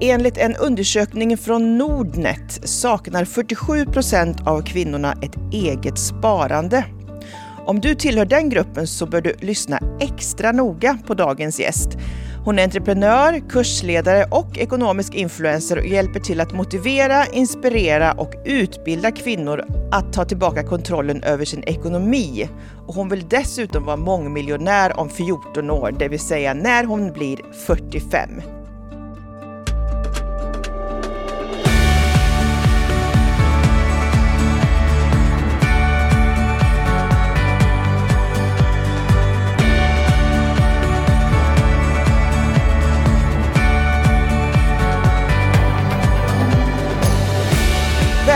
Enligt en undersökning från Nordnet saknar 47 procent av kvinnorna ett eget sparande. Om du tillhör den gruppen så bör du lyssna extra noga på dagens gäst. Hon är entreprenör, kursledare och ekonomisk influencer och hjälper till att motivera, inspirera och utbilda kvinnor att ta tillbaka kontrollen över sin ekonomi. Och hon vill dessutom vara mångmiljonär om 14 år, det vill säga när hon blir 45.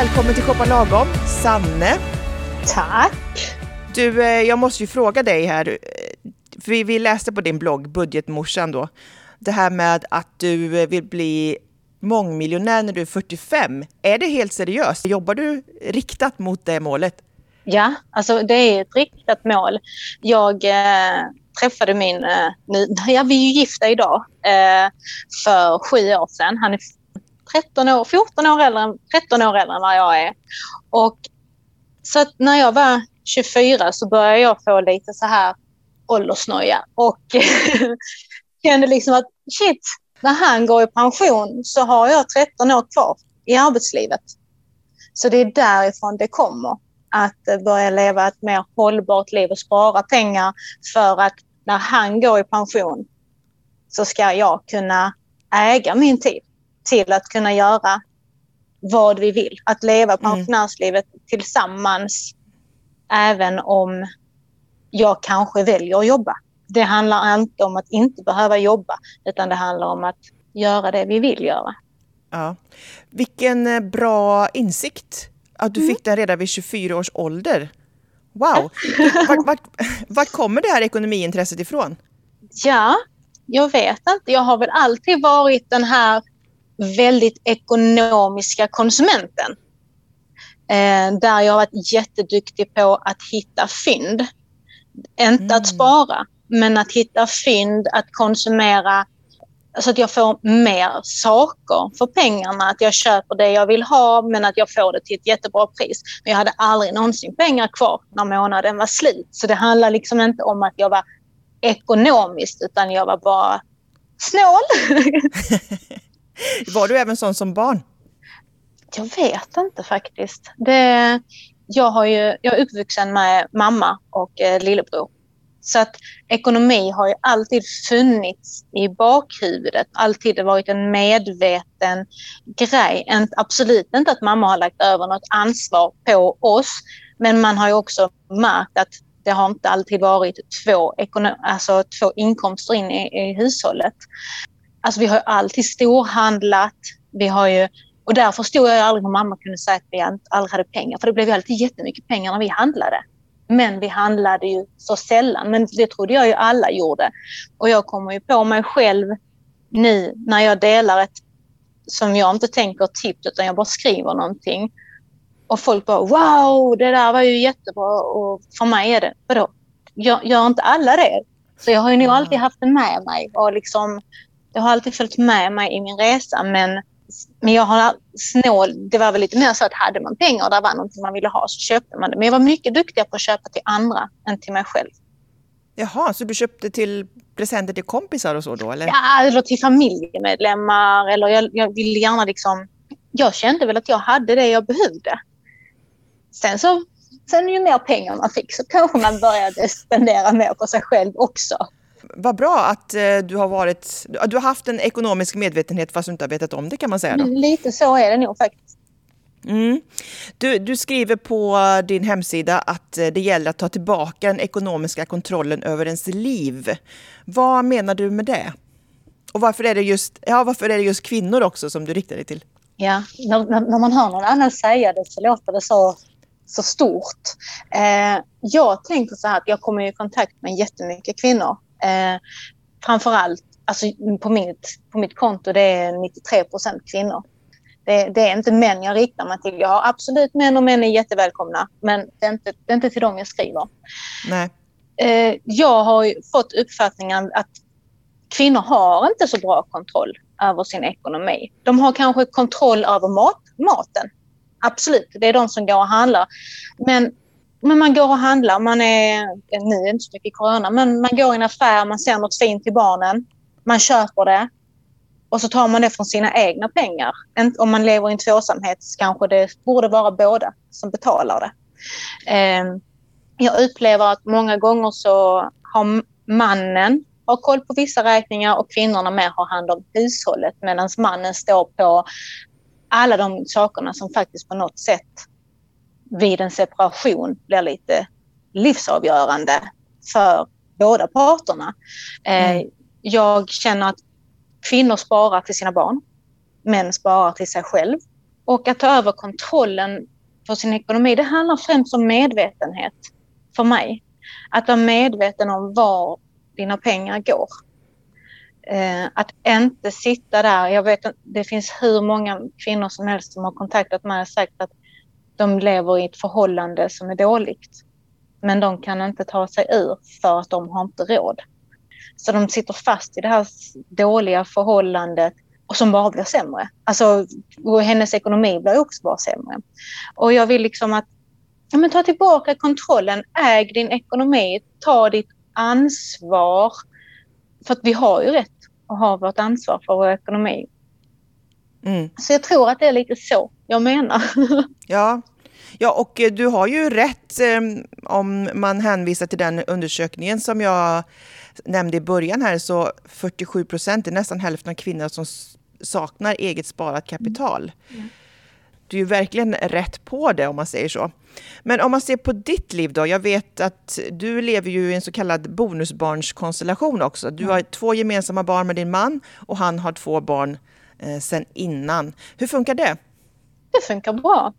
Välkommen till Shoppa Lagom, Sanne. Tack. Du, eh, jag måste ju fråga dig här, eh, för vi läste på din blogg, Budgetmorsan då, det här med att du eh, vill bli mångmiljonär när du är 45. Är det helt seriöst? Jobbar du riktat mot det målet? Ja, alltså det är ett riktat mål. Jag eh, träffade min, eh, nu, ja vi är ju gifta idag, eh, för sju år sedan. Han är 13 år, 14 år äldre, 13 år äldre än vad jag är. Och så att när jag var 24 så började jag få lite så här åldersnoja och kände liksom att shit, när han går i pension så har jag 13 år kvar i arbetslivet. Så det är därifrån det kommer. Att börja leva ett mer hållbart liv och spara pengar för att när han går i pension så ska jag kunna äga min tid till att kunna göra vad vi vill. Att leva pensionärslivet mm. tillsammans även om jag kanske väljer att jobba. Det handlar inte om att inte behöva jobba utan det handlar om att göra det vi vill göra. Ja. Vilken eh, bra insikt att du mm. fick den redan vid 24 års ålder. Wow! Vart, vart, vart kommer det här ekonomiintresset ifrån? Ja, jag vet inte. Jag har väl alltid varit den här väldigt ekonomiska konsumenten. Eh, där jag har varit jätteduktig på att hitta fynd. Inte mm. att spara, men att hitta fynd, att konsumera så att jag får mer saker för pengarna. Att jag köper det jag vill ha men att jag får det till ett jättebra pris. Men jag hade aldrig någonsin pengar kvar när månaden var slut. Så det handlar liksom inte om att jag var ekonomiskt utan jag var bara snål. Var du även sån som barn? Jag vet inte faktiskt. Det, jag, har ju, jag är uppvuxen med mamma och eh, lillebror. Så att ekonomi har ju alltid funnits i bakhuvudet, alltid varit en medveten grej. En, absolut inte att mamma har lagt över något ansvar på oss, men man har ju också märkt att det har inte alltid varit två, alltså två inkomster in i, i hushållet. Alltså vi har ju alltid storhandlat. Vi har ju, och där förstod jag aldrig hur mamma kunde säga att vi aldrig hade pengar. För det blev ju alltid jättemycket pengar när vi handlade. Men vi handlade ju så sällan. Men det trodde jag ju alla gjorde. Och jag kommer ju på mig själv nu när jag delar ett som jag inte tänker tips utan jag bara skriver någonting. Och folk bara wow, det där var ju jättebra. Och för mig är det, vadå? Gör, gör inte alla det? Så jag har ju nog alltid haft det med mig och liksom det har alltid följt med mig i min resa men, men jag har snål, det var väl lite mer så att hade man pengar och det var någonting man ville ha så köpte man det. Men jag var mycket duktigare på att köpa till andra än till mig själv. Jaha, så du köpte till presenter till kompisar och så då? Eller? Ja, eller till familjemedlemmar. Eller jag, jag ville gärna liksom... Jag kände väl att jag hade det jag behövde. Sen så sen ju mer pengar man fick så kanske man började spendera mer på sig själv också vad bra att eh, du har varit, du har haft en ekonomisk medvetenhet fast du inte har vetat om det kan man säga. Då. Lite så är det nog faktiskt. Mm. Du, du, skriver på din hemsida att eh, det gäller att ta tillbaka den ekonomiska kontrollen över ens liv. Vad menar du med det? Och varför är det just, ja, varför är det just kvinnor också som du riktar dig till? Ja, när, när man hör någon annan säga det så låter det så, så stort. Eh, jag tänker så här att jag kommer i kontakt med jättemycket kvinnor Eh, framförallt alltså på, mitt, på mitt konto det är 93 procent kvinnor. Det, det, är inte män jag riktar mig till. Jag har absolut män och män är jättevälkomna men det är inte, det är inte till dem jag skriver. Nej. Eh, jag har fått uppfattningen att kvinnor har inte så bra kontroll över sin ekonomi. De har kanske kontroll över mat, maten. Absolut, det är de som går och handlar. Men, men man går och handlar, man är, eh, nu är det inte så mycket corona, men man går i en affär, man ser något fint till barnen, man köper det och så tar man det från sina egna pengar. Om man lever i en tvåsamhet kanske det borde vara båda som betalar det. Ehm, jag upplever att många gånger så har mannen har koll på vissa räkningar och kvinnorna mer har hand om hushållet medan mannen står på alla de sakerna som faktiskt på något sätt vid en separation blir lite livsavgörande för båda parterna. Mm. Eh, jag känner att kvinnor sparar till sina barn, män sparar till sig själv. Och att ta över kontrollen för sin ekonomi, det handlar främst om medvetenhet för mig. Att vara medveten om var dina pengar går. Eh, att inte sitta där. Jag vet att det finns hur många kvinnor som helst som har kontaktat mig och sagt att de lever i ett förhållande som är dåligt. Men de kan inte ta sig ur för att de har inte råd. Så de sitter fast i det här dåliga förhållandet och som bara blir sämre. Alltså, hennes ekonomi blir också bara sämre. Och jag vill liksom att ja, men ta tillbaka kontrollen, äg din ekonomi, ta ditt ansvar. För att vi har ju rätt att ha vårt ansvar för vår ekonomi. Mm. Så jag tror att det är lite så jag menar. Ja, Ja, och eh, du har ju rätt eh, om man hänvisar till den undersökningen som jag nämnde i början här, så 47 procent, är nästan hälften av kvinnor som saknar eget sparat kapital. Mm. Du är ju verkligen rätt på det om man säger så. Men om man ser på ditt liv då, jag vet att du lever ju i en så kallad bonusbarnskonstellation också. Du har två gemensamma barn med din man och han har två barn eh, sedan innan. Hur funkar det? Det funkar bra.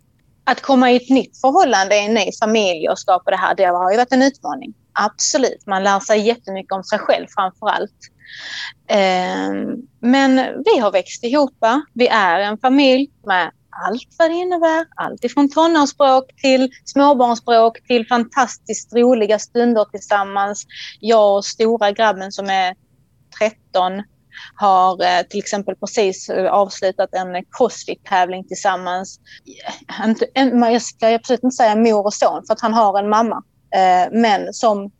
Att komma i ett nytt förhållande, en ny familj och skapa det här, det har ju varit en utmaning. Absolut, man lär sig jättemycket om sig själv framför allt. Ehm, men vi har växt ihop. Vi är en familj med allt vad det innebär. Allt ifrån tonårsspråk till småbarnsspråk till fantastiskt roliga stunder tillsammans. Jag och stora grabben som är 13 har eh, till exempel precis eh, avslutat en crossfit-tävling tillsammans. Eh, jag ska absolut inte säga mor och son för att han har en mamma. Men som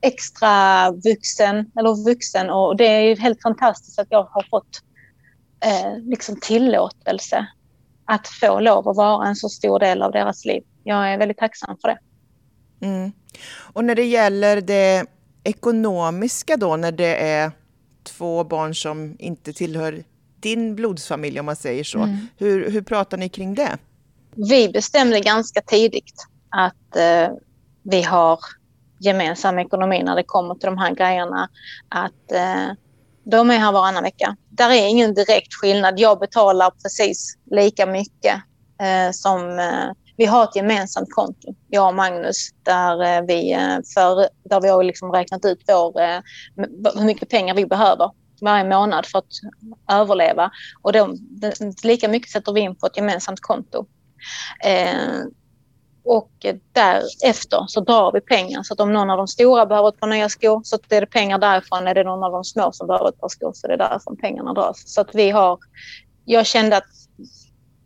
extra vuxen eller vuxen och det är helt fantastiskt att jag har fått liksom tillåtelse att få lov att vara en så stor del av deras liv. Jag är väldigt tacksam för det. Mm. Och när det gäller det ekonomiska då, när det är två barn som inte tillhör din blodsfamilj om man säger så. Mm. Hur, hur pratar ni kring det? Vi bestämde ganska tidigt att eh, vi har gemensam ekonomi när det kommer till de här grejerna. Att eh, de är här varannan vecka. Där är ingen direkt skillnad. Jag betalar precis lika mycket eh, som eh, vi har ett gemensamt konto, jag och Magnus, där eh, vi, eh, för, där vi har liksom räknat ut vår, eh, hur mycket pengar vi behöver varje månad för att överleva. Och de, lika mycket sätter vi in på ett gemensamt konto. Eh, och därefter så drar vi pengar. Så att om någon av de stora behöver ett par nya skor så är det pengar därifrån. Är det någon av de små som behöver ett par skor så är det därifrån pengarna dras. Så att vi har... Jag kände att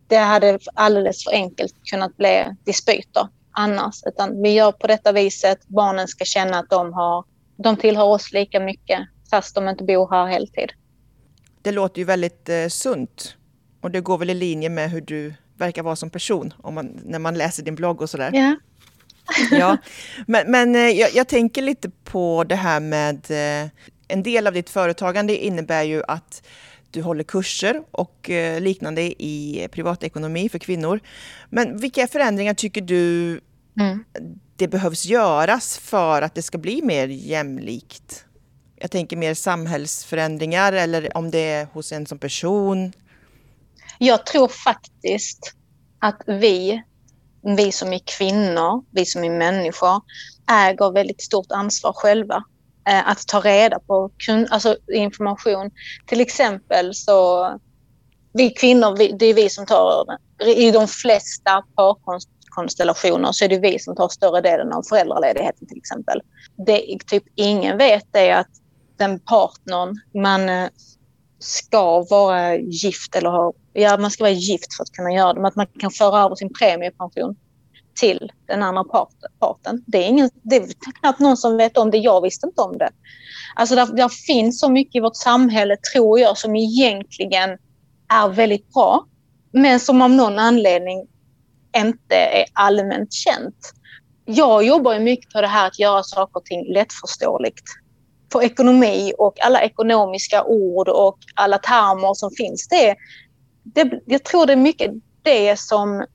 det hade alldeles för enkelt kunnat bli dispyter annars. Utan vi gör på detta viset. Barnen ska känna att de, har, de tillhör oss lika mycket fast de inte bor här heltid. Det låter ju väldigt eh, sunt och det går väl i linje med hur du verkar vara som person om man, när man läser din blogg och sådär. Ja. ja. Men, men eh, jag, jag, tänker lite på det här med eh, en del av ditt företagande innebär ju att du håller kurser och eh, liknande i privatekonomi för kvinnor. Men vilka förändringar tycker du mm. det behövs göras för att det ska bli mer jämlikt? Jag tänker mer samhällsförändringar eller om det är hos en som person. Jag tror faktiskt att vi, vi som är kvinnor, vi som är människor, äger väldigt stort ansvar själva Eh, att ta reda på alltså information. Till exempel så, vi kvinnor, vi, det är vi som tar, i de flesta parkonstellationer så är det vi som tar större delen av föräldraledigheten till exempel. Det typ ingen vet är att den partnern man eh, ska vara gift eller ha, ja man ska vara gift för att kunna göra det, men att man kan föra över sin premiepension till den andra parten. Det är, ingen, det är knappt någon som vet om det. Jag visste inte om det. Alltså där, där finns så mycket i vårt samhälle, tror jag, som egentligen är väldigt bra, men som av någon anledning inte är allmänt känt. Jag jobbar ju mycket på det här att göra saker och ting lättförståeligt. För ekonomi och alla ekonomiska ord och alla termer som finns. Det, det, jag tror det är mycket det som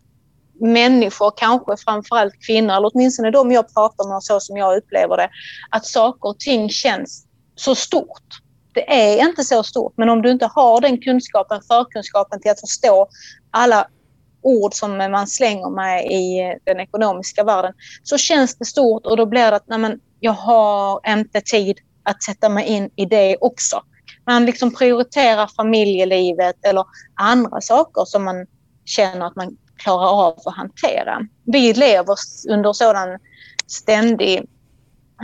människor, kanske framförallt kvinnor, eller åtminstone de jag pratar med så som jag upplever det, att saker och ting känns så stort. Det är inte så stort, men om du inte har den kunskapen, förkunskapen till att förstå alla ord som man slänger med i den ekonomiska världen, så känns det stort och då blir det att nej men, jag har inte tid att sätta mig in i det också. Man liksom prioriterar familjelivet eller andra saker som man känner att man klarar av att hantera. Vi lever under sådan ständig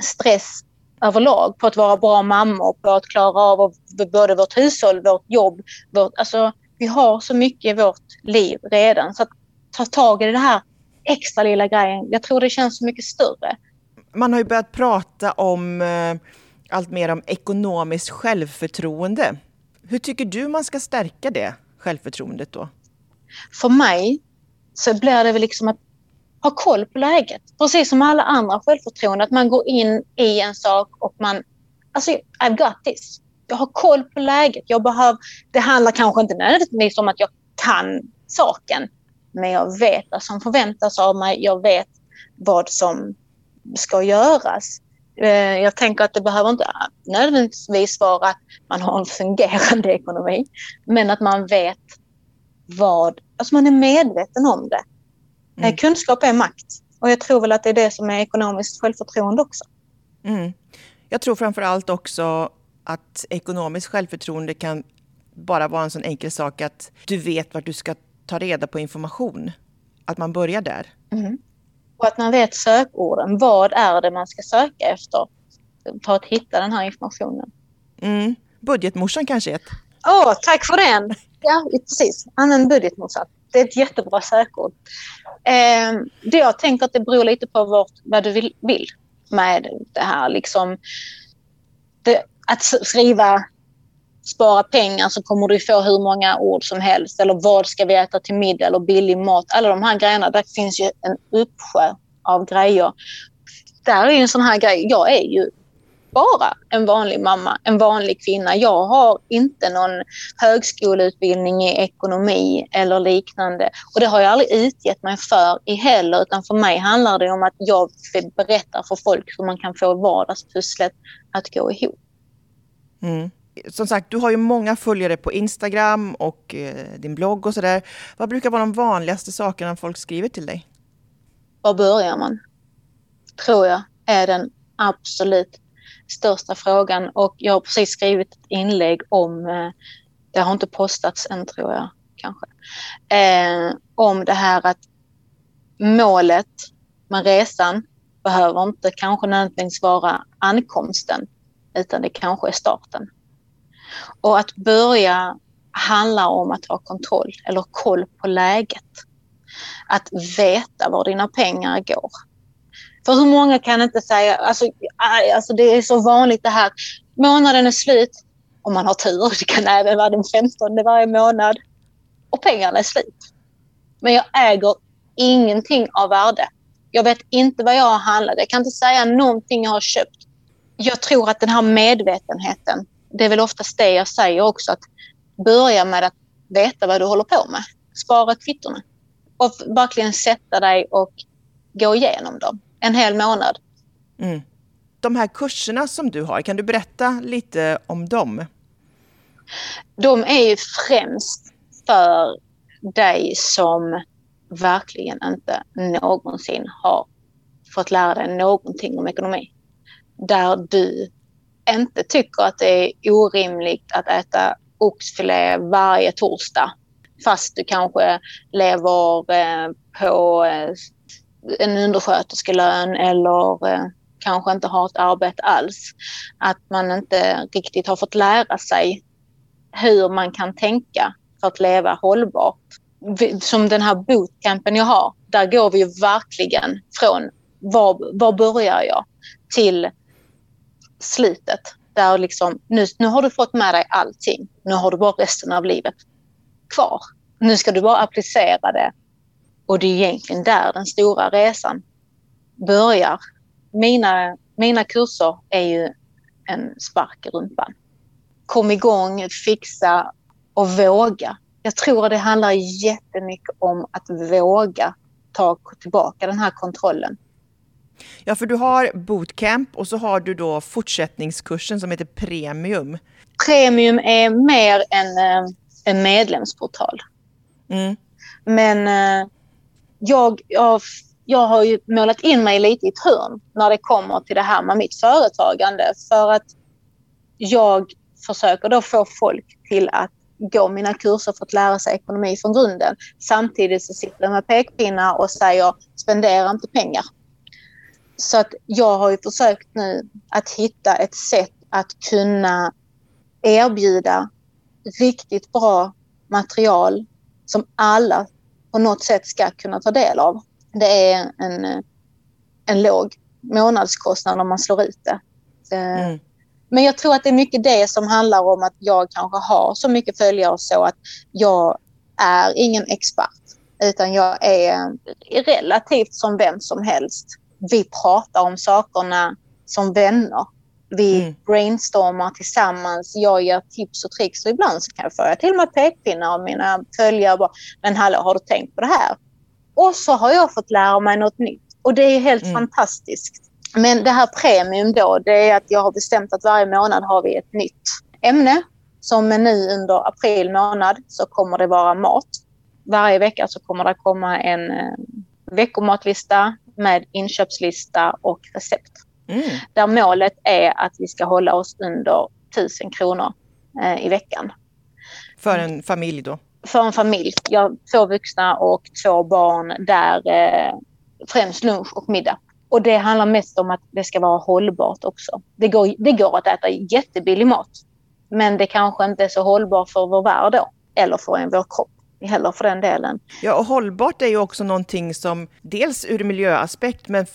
stress överlag på att vara bra mammor, på att klara av både vårt hushåll, vårt jobb. Vårt, alltså, vi har så mycket i vårt liv redan. Så att ta tag i det här extra lilla grejen, jag tror det känns så mycket större. Man har ju börjat prata om eh, allt mer om ekonomiskt självförtroende. Hur tycker du man ska stärka det självförtroendet då? För mig så blir det väl liksom att ha koll på läget. Precis som alla andra självförtroende, att man går in i en sak och man... Alltså, I've got this. Jag har koll på läget. Jag behöver, det handlar kanske inte nödvändigtvis om att jag kan saken, men jag vet vad som förväntas av mig. Jag vet vad som ska göras. Eh, jag tänker att det behöver inte nödvändigtvis vara att man har en fungerande ekonomi, men att man vet vad... Alltså man är medveten om det. Mm. Kunskap är makt. Och jag tror väl att det är det som är ekonomiskt självförtroende också. Mm. Jag tror framför allt också att ekonomiskt självförtroende kan bara vara en sån enkel sak att du vet vart du ska ta reda på information. Att man börjar där. Mm. Och att man vet sökorden. Vad är det man ska söka efter för att hitta den här informationen? Mm. Budgetmorsan kanske är ett? Åh, oh, tack för den! Ja, precis. Använd budgetmorsan. Det är ett jättebra sökord. Eh, det jag tänker att det beror lite på vart, vad du vill, vill med det här. Liksom, det, att skriva spara pengar så kommer du få hur många ord som helst. Eller vad ska vi äta till middag eller billig mat. Alla de här grejerna, där finns ju en uppsjö av grejer. Där är en sån här grej. Jag är ju bara en vanlig mamma, en vanlig kvinna. Jag har inte någon högskoleutbildning i ekonomi eller liknande. Och det har jag aldrig utgett mig för i heller, utan för mig handlar det om att jag berättar för folk hur man kan få vardagspusslet att gå ihop. Mm. Som sagt, du har ju många följare på Instagram och eh, din blogg och sådär. Vad brukar vara de vanligaste sakerna folk skriver till dig? Var börjar man? Tror jag är den absolut största frågan och jag har precis skrivit ett inlägg om, eh, det har inte postats än tror jag kanske, eh, om det här att målet med resan behöver inte kanske nödvändigtvis vara ankomsten utan det kanske är starten. Och att börja handlar om att ha kontroll eller koll på läget. Att veta var dina pengar går. För hur många kan inte säga, alltså, alltså det är så vanligt det här, månaden är slut, om man har tur, det kan även vara den 15 varje månad, och pengarna är slut. Men jag äger ingenting av värde. Jag vet inte vad jag har handlat. Jag kan inte säga någonting jag har köpt. Jag tror att den här medvetenheten, det är väl oftast det jag säger också, att börja med att veta vad du håller på med. Spara kvittona. Och verkligen sätta dig och gå igenom dem en hel månad. Mm. De här kurserna som du har, kan du berätta lite om dem? De är ju främst för dig som verkligen inte någonsin har fått lära dig någonting om ekonomi. Där du inte tycker att det är orimligt att äta oxfilé varje torsdag fast du kanske lever eh, på eh, en undersköterskelön eller eh, kanske inte har ett arbete alls. Att man inte riktigt har fått lära sig hur man kan tänka för att leva hållbart. Som den här bootcampen jag har, där går vi ju verkligen från var, var börjar jag till slutet. Där liksom, nu, nu har du fått med dig allting. Nu har du bara resten av livet kvar. Nu ska du bara applicera det. Och det är egentligen där den stora resan börjar. Mina, mina kurser är ju en spark i rumpan. Kom igång, fixa och våga. Jag tror att det handlar jättemycket om att våga ta tillbaka den här kontrollen. Ja, för du har bootcamp och så har du då fortsättningskursen som heter Premium. Premium är mer en, eh, en medlemsportal. Mm. Men eh, jag, jag, jag har ju målat in mig lite i ett hörn när det kommer till det här med mitt företagande. För att jag försöker då få folk till att gå mina kurser för att lära sig ekonomi från grunden. Samtidigt så sitter jag med pekpinnar och säger spendera inte pengar. Så att jag har ju försökt nu att hitta ett sätt att kunna erbjuda riktigt bra material som alla på något sätt ska kunna ta del av. Det är en, en låg månadskostnad om man slår ut det. Mm. Men jag tror att det är mycket det som handlar om att jag kanske har så mycket följare så att jag är ingen expert utan jag är relativt som vem som helst. Vi pratar om sakerna som vänner. Vi mm. brainstormar tillsammans. Jag ger tips och tricks och ibland så kan jag få till med pekpinnar av mina följare. Bara, Men hallå, har du tänkt på det här? Och så har jag fått lära mig något nytt. Och det är helt mm. fantastiskt. Men det här premium då, det är att jag har bestämt att varje månad har vi ett nytt ämne. Som nu under april månad så kommer det vara mat. Varje vecka så kommer det komma en eh, veckomatlista med inköpslista och recept. Mm. Där målet är att vi ska hålla oss under 1000 kronor eh, i veckan. För en familj då? För en familj. Jag har två vuxna och två barn där eh, främst lunch och middag. Och det handlar mest om att det ska vara hållbart också. Det går, det går att äta jättebillig mat. Men det kanske inte är så hållbart för vår värld då. Eller för en, vår kropp heller för den delen. Ja, och hållbart är ju också någonting som dels ur miljöaspekt, men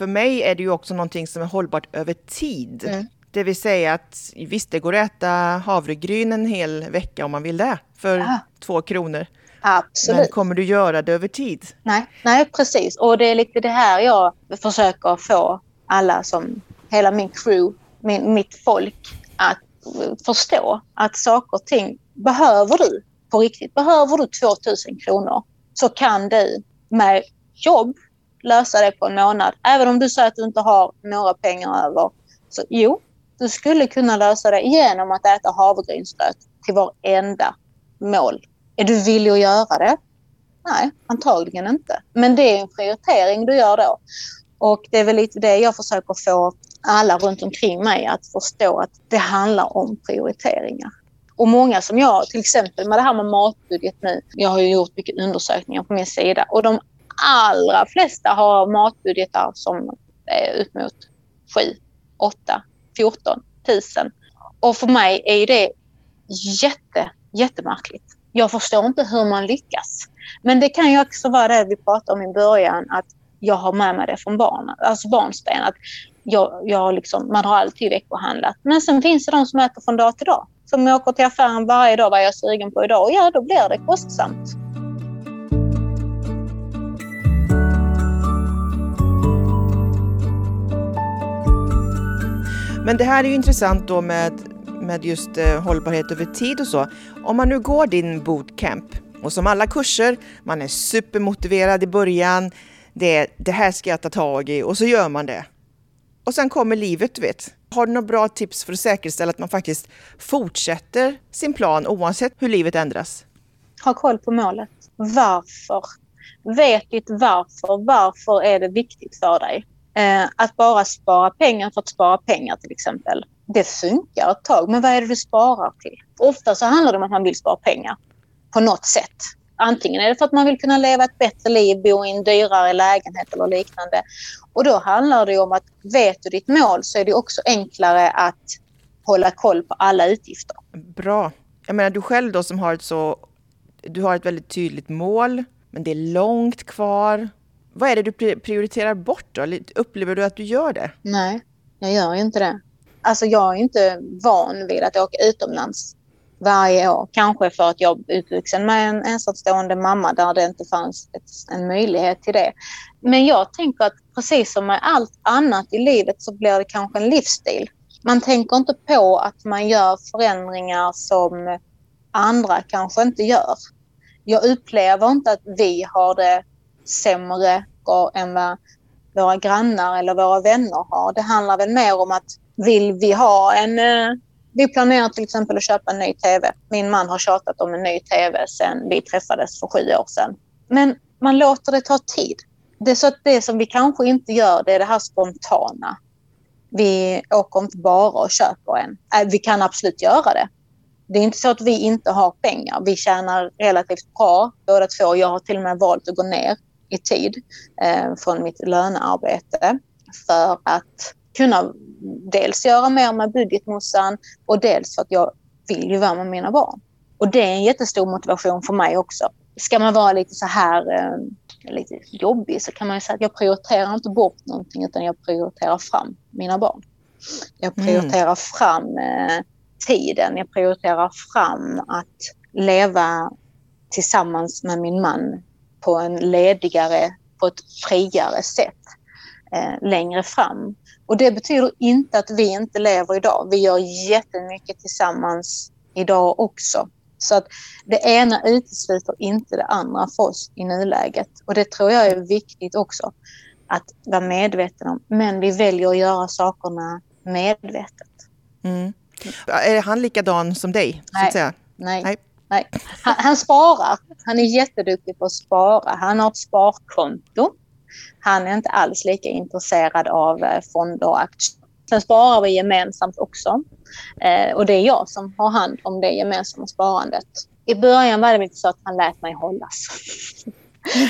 för mig är det ju också någonting som är hållbart över tid. Mm. Det vill säga att visst, det går att äta havregryn en hel vecka om man vill det, för ja. två kronor. Absolut. Men kommer du göra det över tid? Nej, nej, precis. Och det är lite det här jag försöker få alla som, hela min crew, min, mitt folk att förstå att saker och ting behöver du på riktigt. Behöver du 2000 kronor så kan du med jobb lösa det på en månad. Även om du säger att du inte har några pengar över. Så jo, du skulle kunna lösa det genom att äta havregrynsgröt till varenda mål är du villig att göra det? Nej, antagligen inte. Men det är en prioritering du gör då. Och det är väl lite det jag försöker få alla runt omkring mig att förstå att det handlar om prioriteringar. Och många som jag, till exempel med det här med matbudget nu. Jag har ju gjort mycket undersökningar på min sida och de allra flesta har matbudgetar som är ut mot 7, 8, 14 tusen. Och för mig är det jätte, jättemärkligt. Jag förstår inte hur man lyckas. Men det kan ju också vara det vi pratade om i början, att jag har med mig det från barnen, alltså barnsben. Att jag, jag liksom, man har alltid veckohandlat. Men sen finns det de som äter från dag till dag. Som åker till affären varje dag, vad jag är sugen på idag. Och ja, då blir det kostsamt. Men det här är ju intressant då med med just eh, hållbarhet över tid och så. Om man nu går din bootcamp och som alla kurser, man är supermotiverad i början. Det, det här ska jag ta tag i och så gör man det. Och sen kommer livet, du vet. Har du några bra tips för att säkerställa att man faktiskt fortsätter sin plan oavsett hur livet ändras? Ha koll på målet. Varför? Vet ditt varför. Varför är det viktigt för dig? Eh, att bara spara pengar för att spara pengar till exempel det funkar ett tag, men vad är det du sparar till? Ofta så handlar det om att man vill spara pengar på något sätt. Antingen är det för att man vill kunna leva ett bättre liv, bo i en dyrare lägenhet eller liknande. Och då handlar det om att vet du ditt mål så är det också enklare att hålla koll på alla utgifter. Bra. jag menar du själv då som har ett så, du har ett väldigt tydligt mål, men det är långt kvar. Vad är det du prioriterar bort då? Upplever du att du gör det? Nej, jag gör inte det. Alltså jag är inte van vid att åka utomlands varje år. Kanske för att jag är uppvuxen med en ensamstående mamma där det inte fanns ett, en möjlighet till det. Men jag tänker att precis som med allt annat i livet så blir det kanske en livsstil. Man tänker inte på att man gör förändringar som andra kanske inte gör. Jag upplever inte att vi har det sämre än vad våra grannar eller våra vänner har. Det handlar väl mer om att vill vi ha en... Eh, vi planerar till exempel att köpa en ny TV. Min man har tjatat om en ny TV sedan vi träffades för sju år sedan. Men man låter det ta tid. Det är så att det som vi kanske inte gör, det är det här spontana. Vi åker inte bara och köper en. Äh, vi kan absolut göra det. Det är inte så att vi inte har pengar. Vi tjänar relativt bra båda två. Jag har till och med valt att gå ner i tid eh, från mitt lönearbete för att kunna dels göra mer med budgetmossan och dels för att jag vill ju vara med mina barn. Och det är en jättestor motivation för mig också. Ska man vara lite så här eh, lite jobbig så kan man säga att jag prioriterar inte bort någonting utan jag prioriterar fram mina barn. Jag mm. prioriterar mm. fram eh, tiden. Jag prioriterar fram att leva tillsammans med min man på en ledigare, på ett friare sätt eh, längre fram. Och det betyder inte att vi inte lever idag. Vi gör jättemycket tillsammans idag också. Så att det ena utesluter inte det andra för oss i nuläget. Och det tror jag är viktigt också att vara medveten om. Men vi väljer att göra sakerna medvetet. Mm. Är han likadan som dig? Nej. Nej. Nej. Nej. Han, han, sparar. Han är jätteduktig på att spara. Han har ett sparkonto. Han är inte alls lika intresserad av eh, fonder och aktier. Sen sparar vi gemensamt också. Eh, och det är jag som har hand om det gemensamma sparandet. I början var det lite så att han lät mig hållas.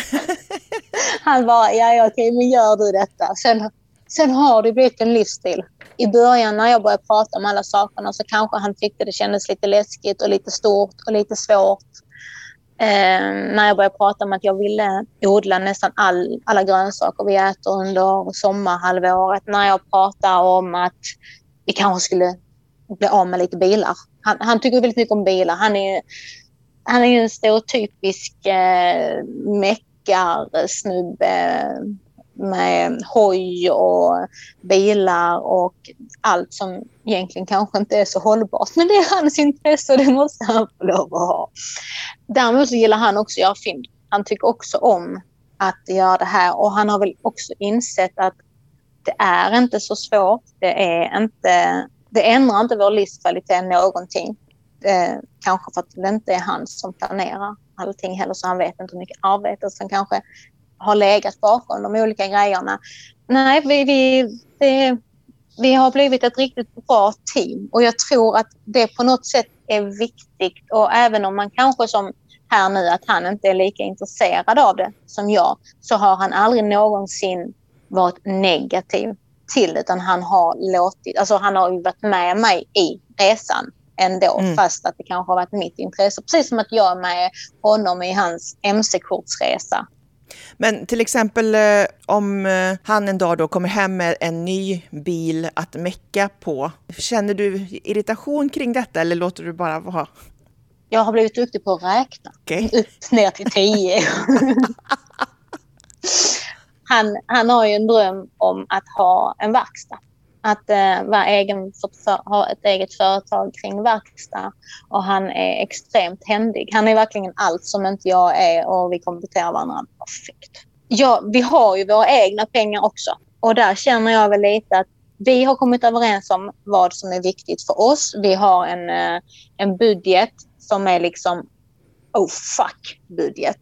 han bara, ja, ja okej, men gör du detta. Sen, sen har det blivit en livsstil. I början när jag började prata om alla sakerna så kanske han tyckte det kändes lite läskigt och lite stort och lite svårt. Eh, när jag började prata om att jag ville odla nästan all, alla grönsaker vi äter under sommarhalvåret. När jag pratade om att vi kanske skulle bli av med lite bilar. Han, han tycker väldigt mycket om bilar. Han är, han är en stereotypisk eh, meckarsnubbe med hoj och bilar och allt som egentligen kanske inte är så hållbart. Men det är hans intresse och det måste han få lov att ha. Däremot så gillar han också att göra film. Han tycker också om att göra det här och han har väl också insett att det är inte så svårt. Det, är inte, det ändrar inte vår livskvalitet någonting. Eh, kanske för att det inte är han som planerar allting heller så han vet inte hur mycket arbete som kanske har legat bakom de olika grejerna. Nej, vi, vi, det, vi har blivit ett riktigt bra team och jag tror att det på något sätt är viktigt och även om man kanske som här nu att han inte är lika intresserad av det som jag så har han aldrig någonsin varit negativ till utan han har låtit, alltså han har ju varit med mig i resan ändå mm. fast att det kanske har varit mitt intresse. Precis som att jag är med honom i hans mc-kortsresa men till exempel eh, om eh, han en dag då kommer hem med en ny bil att mecka på. Känner du irritation kring detta eller låter du bara vara? Jag har blivit duktig på att räkna. Okay. Upp ner till tio. han, han har ju en dröm om att ha en verkstad att eh, vara egen, för, ha ett eget företag kring verkstad. Och han är extremt händig. Han är verkligen allt som inte jag är och vi kompletterar varandra perfekt. Ja, vi har ju våra egna pengar också. Och där känner jag väl lite att vi har kommit överens om vad som är viktigt för oss. Vi har en, eh, en budget som är liksom oh fuck budget.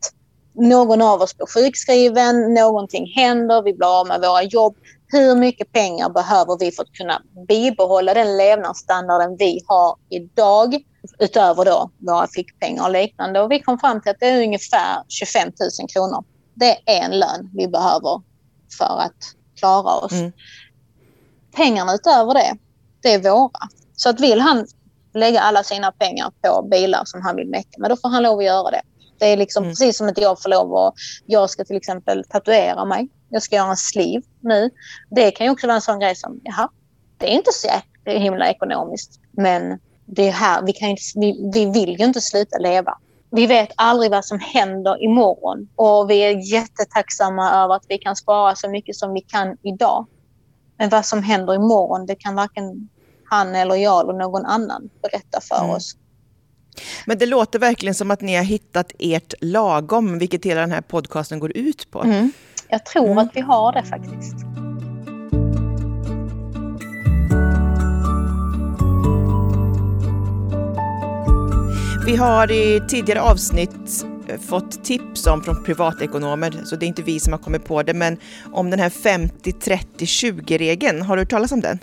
Någon av oss blir sjukskriven, någonting händer, vi blir av med våra jobb hur mycket pengar behöver vi för att kunna bibehålla den levnadsstandarden vi har idag utöver då våra fickpengar och liknande. Och vi kom fram till att det är ungefär 25 000 kronor. Det är en lön vi behöver för att klara oss. Mm. Pengarna utöver det, det är våra. Så att vill han lägga alla sina pengar på bilar som han vill mecka. Men då får han lov att göra det. Det är liksom mm. precis som att jag får lov att... Jag ska till exempel tatuera mig. Jag ska göra en sleeve nu. Det kan ju också vara en sån grej som, jaha, det är inte så himla ekonomiskt. Men det är här, vi, kan inte, vi, vi vill ju inte sluta leva. Vi vet aldrig vad som händer imorgon och vi är jättetacksamma över att vi kan spara så mycket som vi kan idag. Men vad som händer imorgon, det kan varken han eller jag eller någon annan berätta för mm. oss. Men det låter verkligen som att ni har hittat ert lagom, vilket hela den här podcasten går ut på. Mm. Jag tror mm. att vi har det faktiskt. Vi har i tidigare avsnitt eh, fått tips om från privatekonomer, så det är inte vi som har kommit på det, men om den här 50-30-20-regeln. Har du hört talas om den?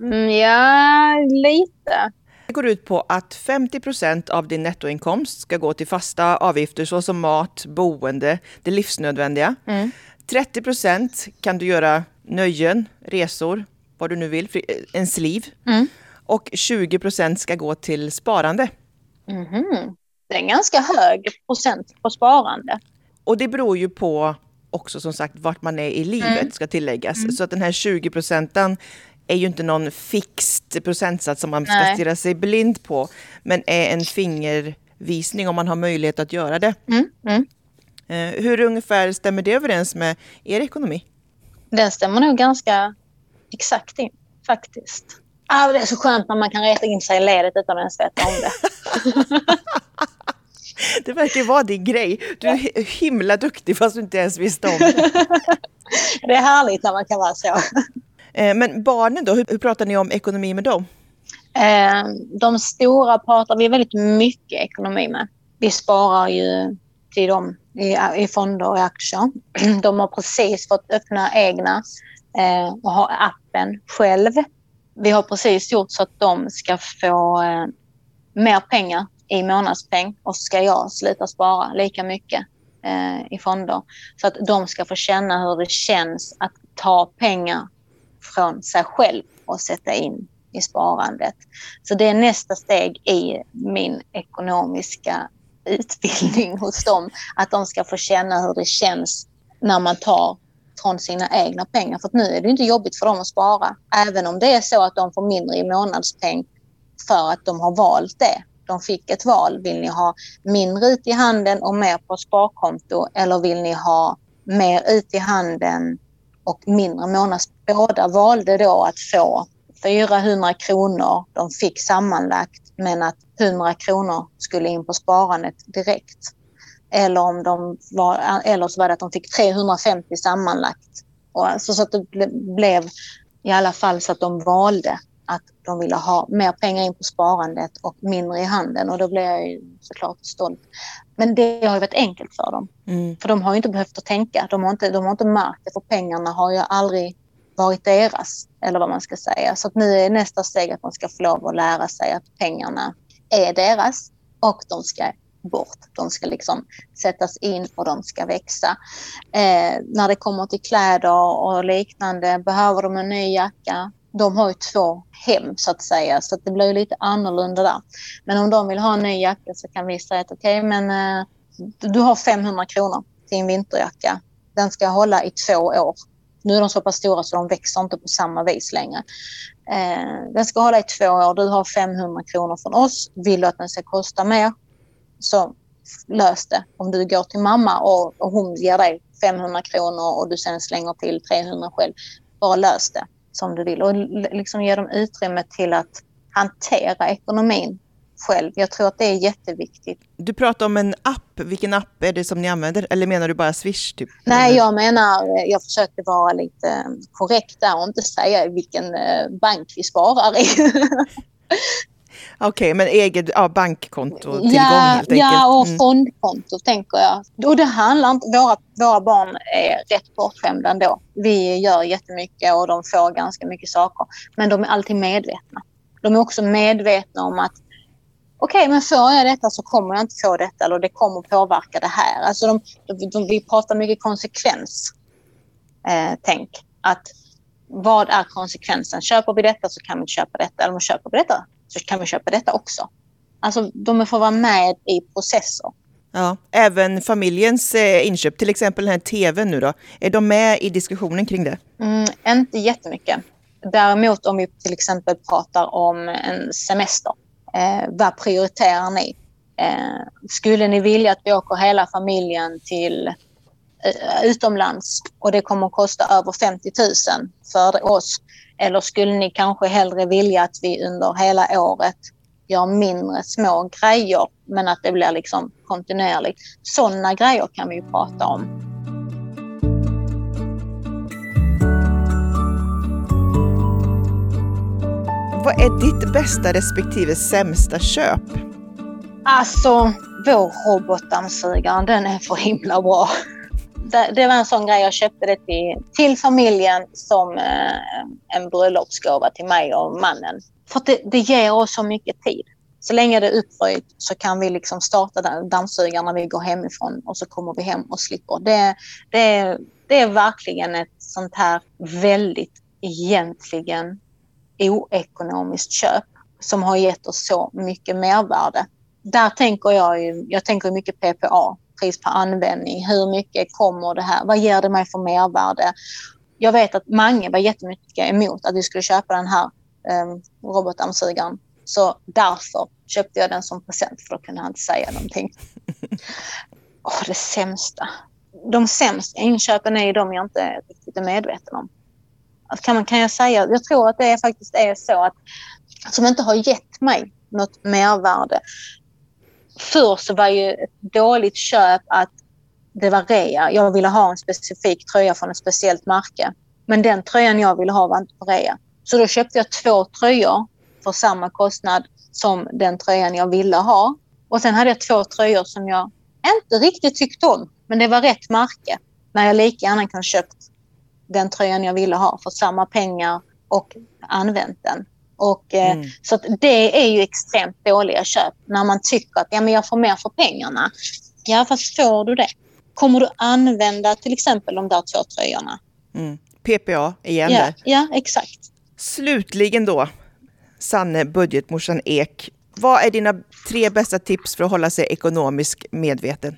Mm, ja, lite. Går ut på att 50 procent av din nettoinkomst ska gå till fasta avgifter såsom mat, boende, det livsnödvändiga. Mm. 30 procent kan du göra nöjen, resor, vad du nu vill, ens liv. Mm. Och 20 procent ska gå till sparande. Mm. Det är en ganska hög procent på sparande. Och det beror ju på också som sagt vart man är i livet mm. ska tilläggas. Mm. Så att den här 20 procenten är ju inte någon fixed procentsats som man ska stirra sig blind på, men är en fingervisning om man har möjlighet att göra det. Mm, mm. Eh, hur ungefär stämmer det överens med er ekonomi? Den stämmer nog ganska exakt in, faktiskt. Ah, det är så skönt när man kan reta in sig i ledet utan att ens veta om det. det verkar ju vara din grej. Du är himla duktig fast du inte ens visste om det. det är härligt när man kan vara så. Eh, men barnen då, hur, hur pratar ni om ekonomi med dem? Eh, de stora pratar vi väldigt mycket ekonomi med. Vi sparar ju till dem i, i fonder och i aktier. De har precis fått öppna egna eh, och ha appen själv. Vi har precis gjort så att de ska få mer pengar i månadspeng och så ska jag sluta spara lika mycket i fonder. Så att de ska få känna hur det känns att ta pengar från sig själv och sätta in i sparandet. Så det är nästa steg i min ekonomiska utbildning hos dem. Att de ska få känna hur det känns när man tar från sina egna pengar. För nu är det inte jobbigt för dem att spara. Även om det är så att de får mindre i månadspeng för att de har valt det. De fick ett val. Vill ni ha mindre ut i handen och mer på sparkonto eller vill ni ha mer ut i handen och mindre månads. Båda valde då att få 400 kronor de fick sammanlagt men att 100 kronor skulle in på sparandet direkt. Eller, om de var, eller så var det att de fick 350 sammanlagt. Och alltså så att det blev i alla fall så att de valde att de ville ha mer pengar in på sparandet och mindre i handen och då blev jag ju såklart stolt. Men det har ju varit enkelt för dem. Mm. För de har inte behövt att tänka. De har inte, de har inte märkt det för pengarna har ju aldrig varit deras. Eller vad man ska säga. Så nu är nästa steg att de ska få lov att lära sig att pengarna är deras och de ska bort. De ska liksom sättas in och de ska växa. Eh, när det kommer till kläder och liknande, behöver de en ny jacka? De har ju två hem så att säga, så att det blir lite annorlunda där. Men om de vill ha en ny jacka så kan vi säga att okej, okay, men eh, du har 500 kronor till en vinterjacka. Den ska hålla i två år. Nu är de så pass stora så de växer inte på samma vis längre. Eh, den ska hålla i två år. Du har 500 kronor från oss. Vill du att den ska kosta mer så lös det. Om du går till mamma och, och hon ger dig 500 kronor och du sen slänger till 300 själv. Bara lös det som du vill och liksom ge dem utrymme till att hantera ekonomin själv. Jag tror att det är jätteviktigt. Du pratar om en app. Vilken app är det som ni använder? Eller menar du bara Swish? Typ? Nej, jag menar, jag försökte vara lite korrekt där och inte säga vilken eh, bank vi sparar i. Okej, men eget ja, bankkonto tillgång ja, helt enkelt? Ja, och mm. fondkonto tänker jag. Och det handlar inte, våra, våra barn är rätt bortskämda ändå. Vi gör jättemycket och de får ganska mycket saker. Men de är alltid medvetna. De är också medvetna om att okej, okay, men får jag detta så kommer jag inte få detta eller det kommer påverka det här. Alltså de, de, de vi pratar mycket konsekvens. Eh, tänk att vad är konsekvensen? Köper vi detta så kan vi inte köpa detta. Eller om vi köper vi detta så kan vi köpa detta också. Alltså de får vara med i processer. Ja, även familjens eh, inköp, till exempel den här tvn nu då, är de med i diskussionen kring det? Mm, inte jättemycket. Däremot om vi till exempel pratar om en semester, eh, vad prioriterar ni? Eh, skulle ni vilja att vi åker hela familjen till eh, utomlands och det kommer att kosta över 50 000 för oss? Eller skulle ni kanske hellre vilja att vi under hela året gör mindre små grejer men att det blir liksom kontinuerligt. Sådana grejer kan vi ju prata om. Vad är ditt bästa respektive sämsta köp? Alltså, vår robotdammsugare, den är för himla bra. Det, var en sån grej, jag köpte det till, till familjen som eh, en bröllopsgåva till mig och mannen. För det, det ger oss så mycket tid. Så länge det är uppröjt så kan vi liksom starta dammsugaren när vi går hemifrån och så kommer vi hem och slipper. Det, det, det är verkligen ett sånt här väldigt egentligen oekonomiskt köp som har gett oss så mycket mervärde. Där tänker jag ju, jag tänker mycket PPA, pris per användning. Hur mycket kommer det här? Vad ger det mig för mervärde? Jag vet att många var jättemycket emot att vi skulle köpa den här um, robotdammsugaren. Så därför köpte jag den som present för då kunde han inte säga någonting. Åh, det sämsta. De sämsta inköpen är de jag inte riktigt är medveten om. Kan, man, kan jag säga, jag tror att det faktiskt är så att som inte har gett mig något mervärde. Först var ju ett dåligt köp att det var rea. Jag ville ha en specifik tröja från ett speciellt märke. Men den tröjan jag ville ha var inte på rea. Så då köpte jag två tröjor för samma kostnad som den tröjan jag ville ha. Och sen hade jag två tröjor som jag inte riktigt tyckte om. Men det var rätt märke. När jag lika gärna kan köpt den tröjan jag ville ha för samma pengar och använt den. Och, eh, mm. Så det är ju extremt dåliga köp när man tycker att ja, men jag får mer för pengarna. Ja, fast får du det? Kommer du använda till exempel de där två tröjorna? Mm. PPA igen ja, där. Ja, exakt. Slutligen då, Sanne budgetmorsan Ek. Vad är dina tre bästa tips för att hålla sig ekonomiskt medveten?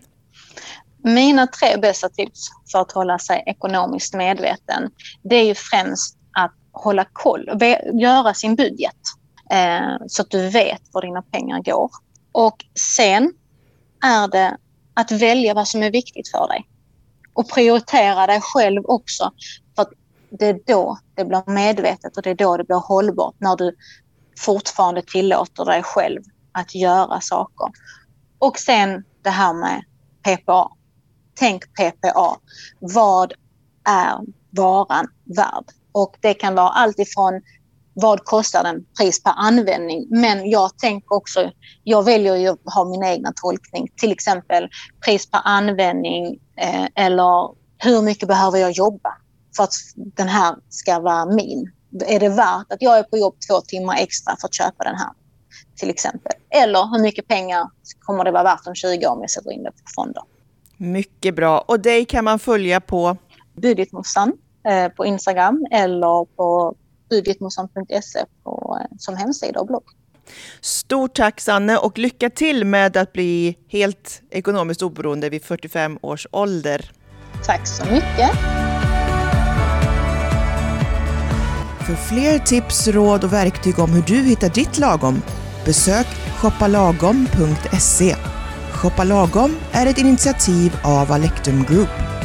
Mina tre bästa tips för att hålla sig ekonomiskt medveten, det är ju främst hålla koll, göra sin budget eh, så att du vet var dina pengar går. Och sen är det att välja vad som är viktigt för dig. Och prioritera dig själv också. För att det är då det blir medvetet och det är då det blir hållbart. När du fortfarande tillåter dig själv att göra saker. Och sen det här med PPA. Tänk PPA. Vad är varan värd? Och det kan vara allt ifrån vad kostar den pris per användning? Men jag tänker också, jag väljer ju att ha min egna tolkning. Till exempel pris per användning eh, eller hur mycket behöver jag jobba för att den här ska vara min? är det värt att jag är på jobb två timmar extra för att köpa den här? Till exempel. Eller hur mycket pengar kommer det vara värt om 20 år om jag sätter in det på fonder? Mycket bra. Och dig kan man följa på? Budgetmossan eh, på Instagram eller på budgetmossan.se på, eh, som hemsida och blogg. Stort tack Sanne och lycka till med att bli helt ekonomiskt oberoende vid 45 års ålder. Tack så mycket. För fler tips, råd och verktyg om hur du hittar ditt lagom, besök shoppalagom.se. Shoppa Lagom är ett initiativ av Alectum Group.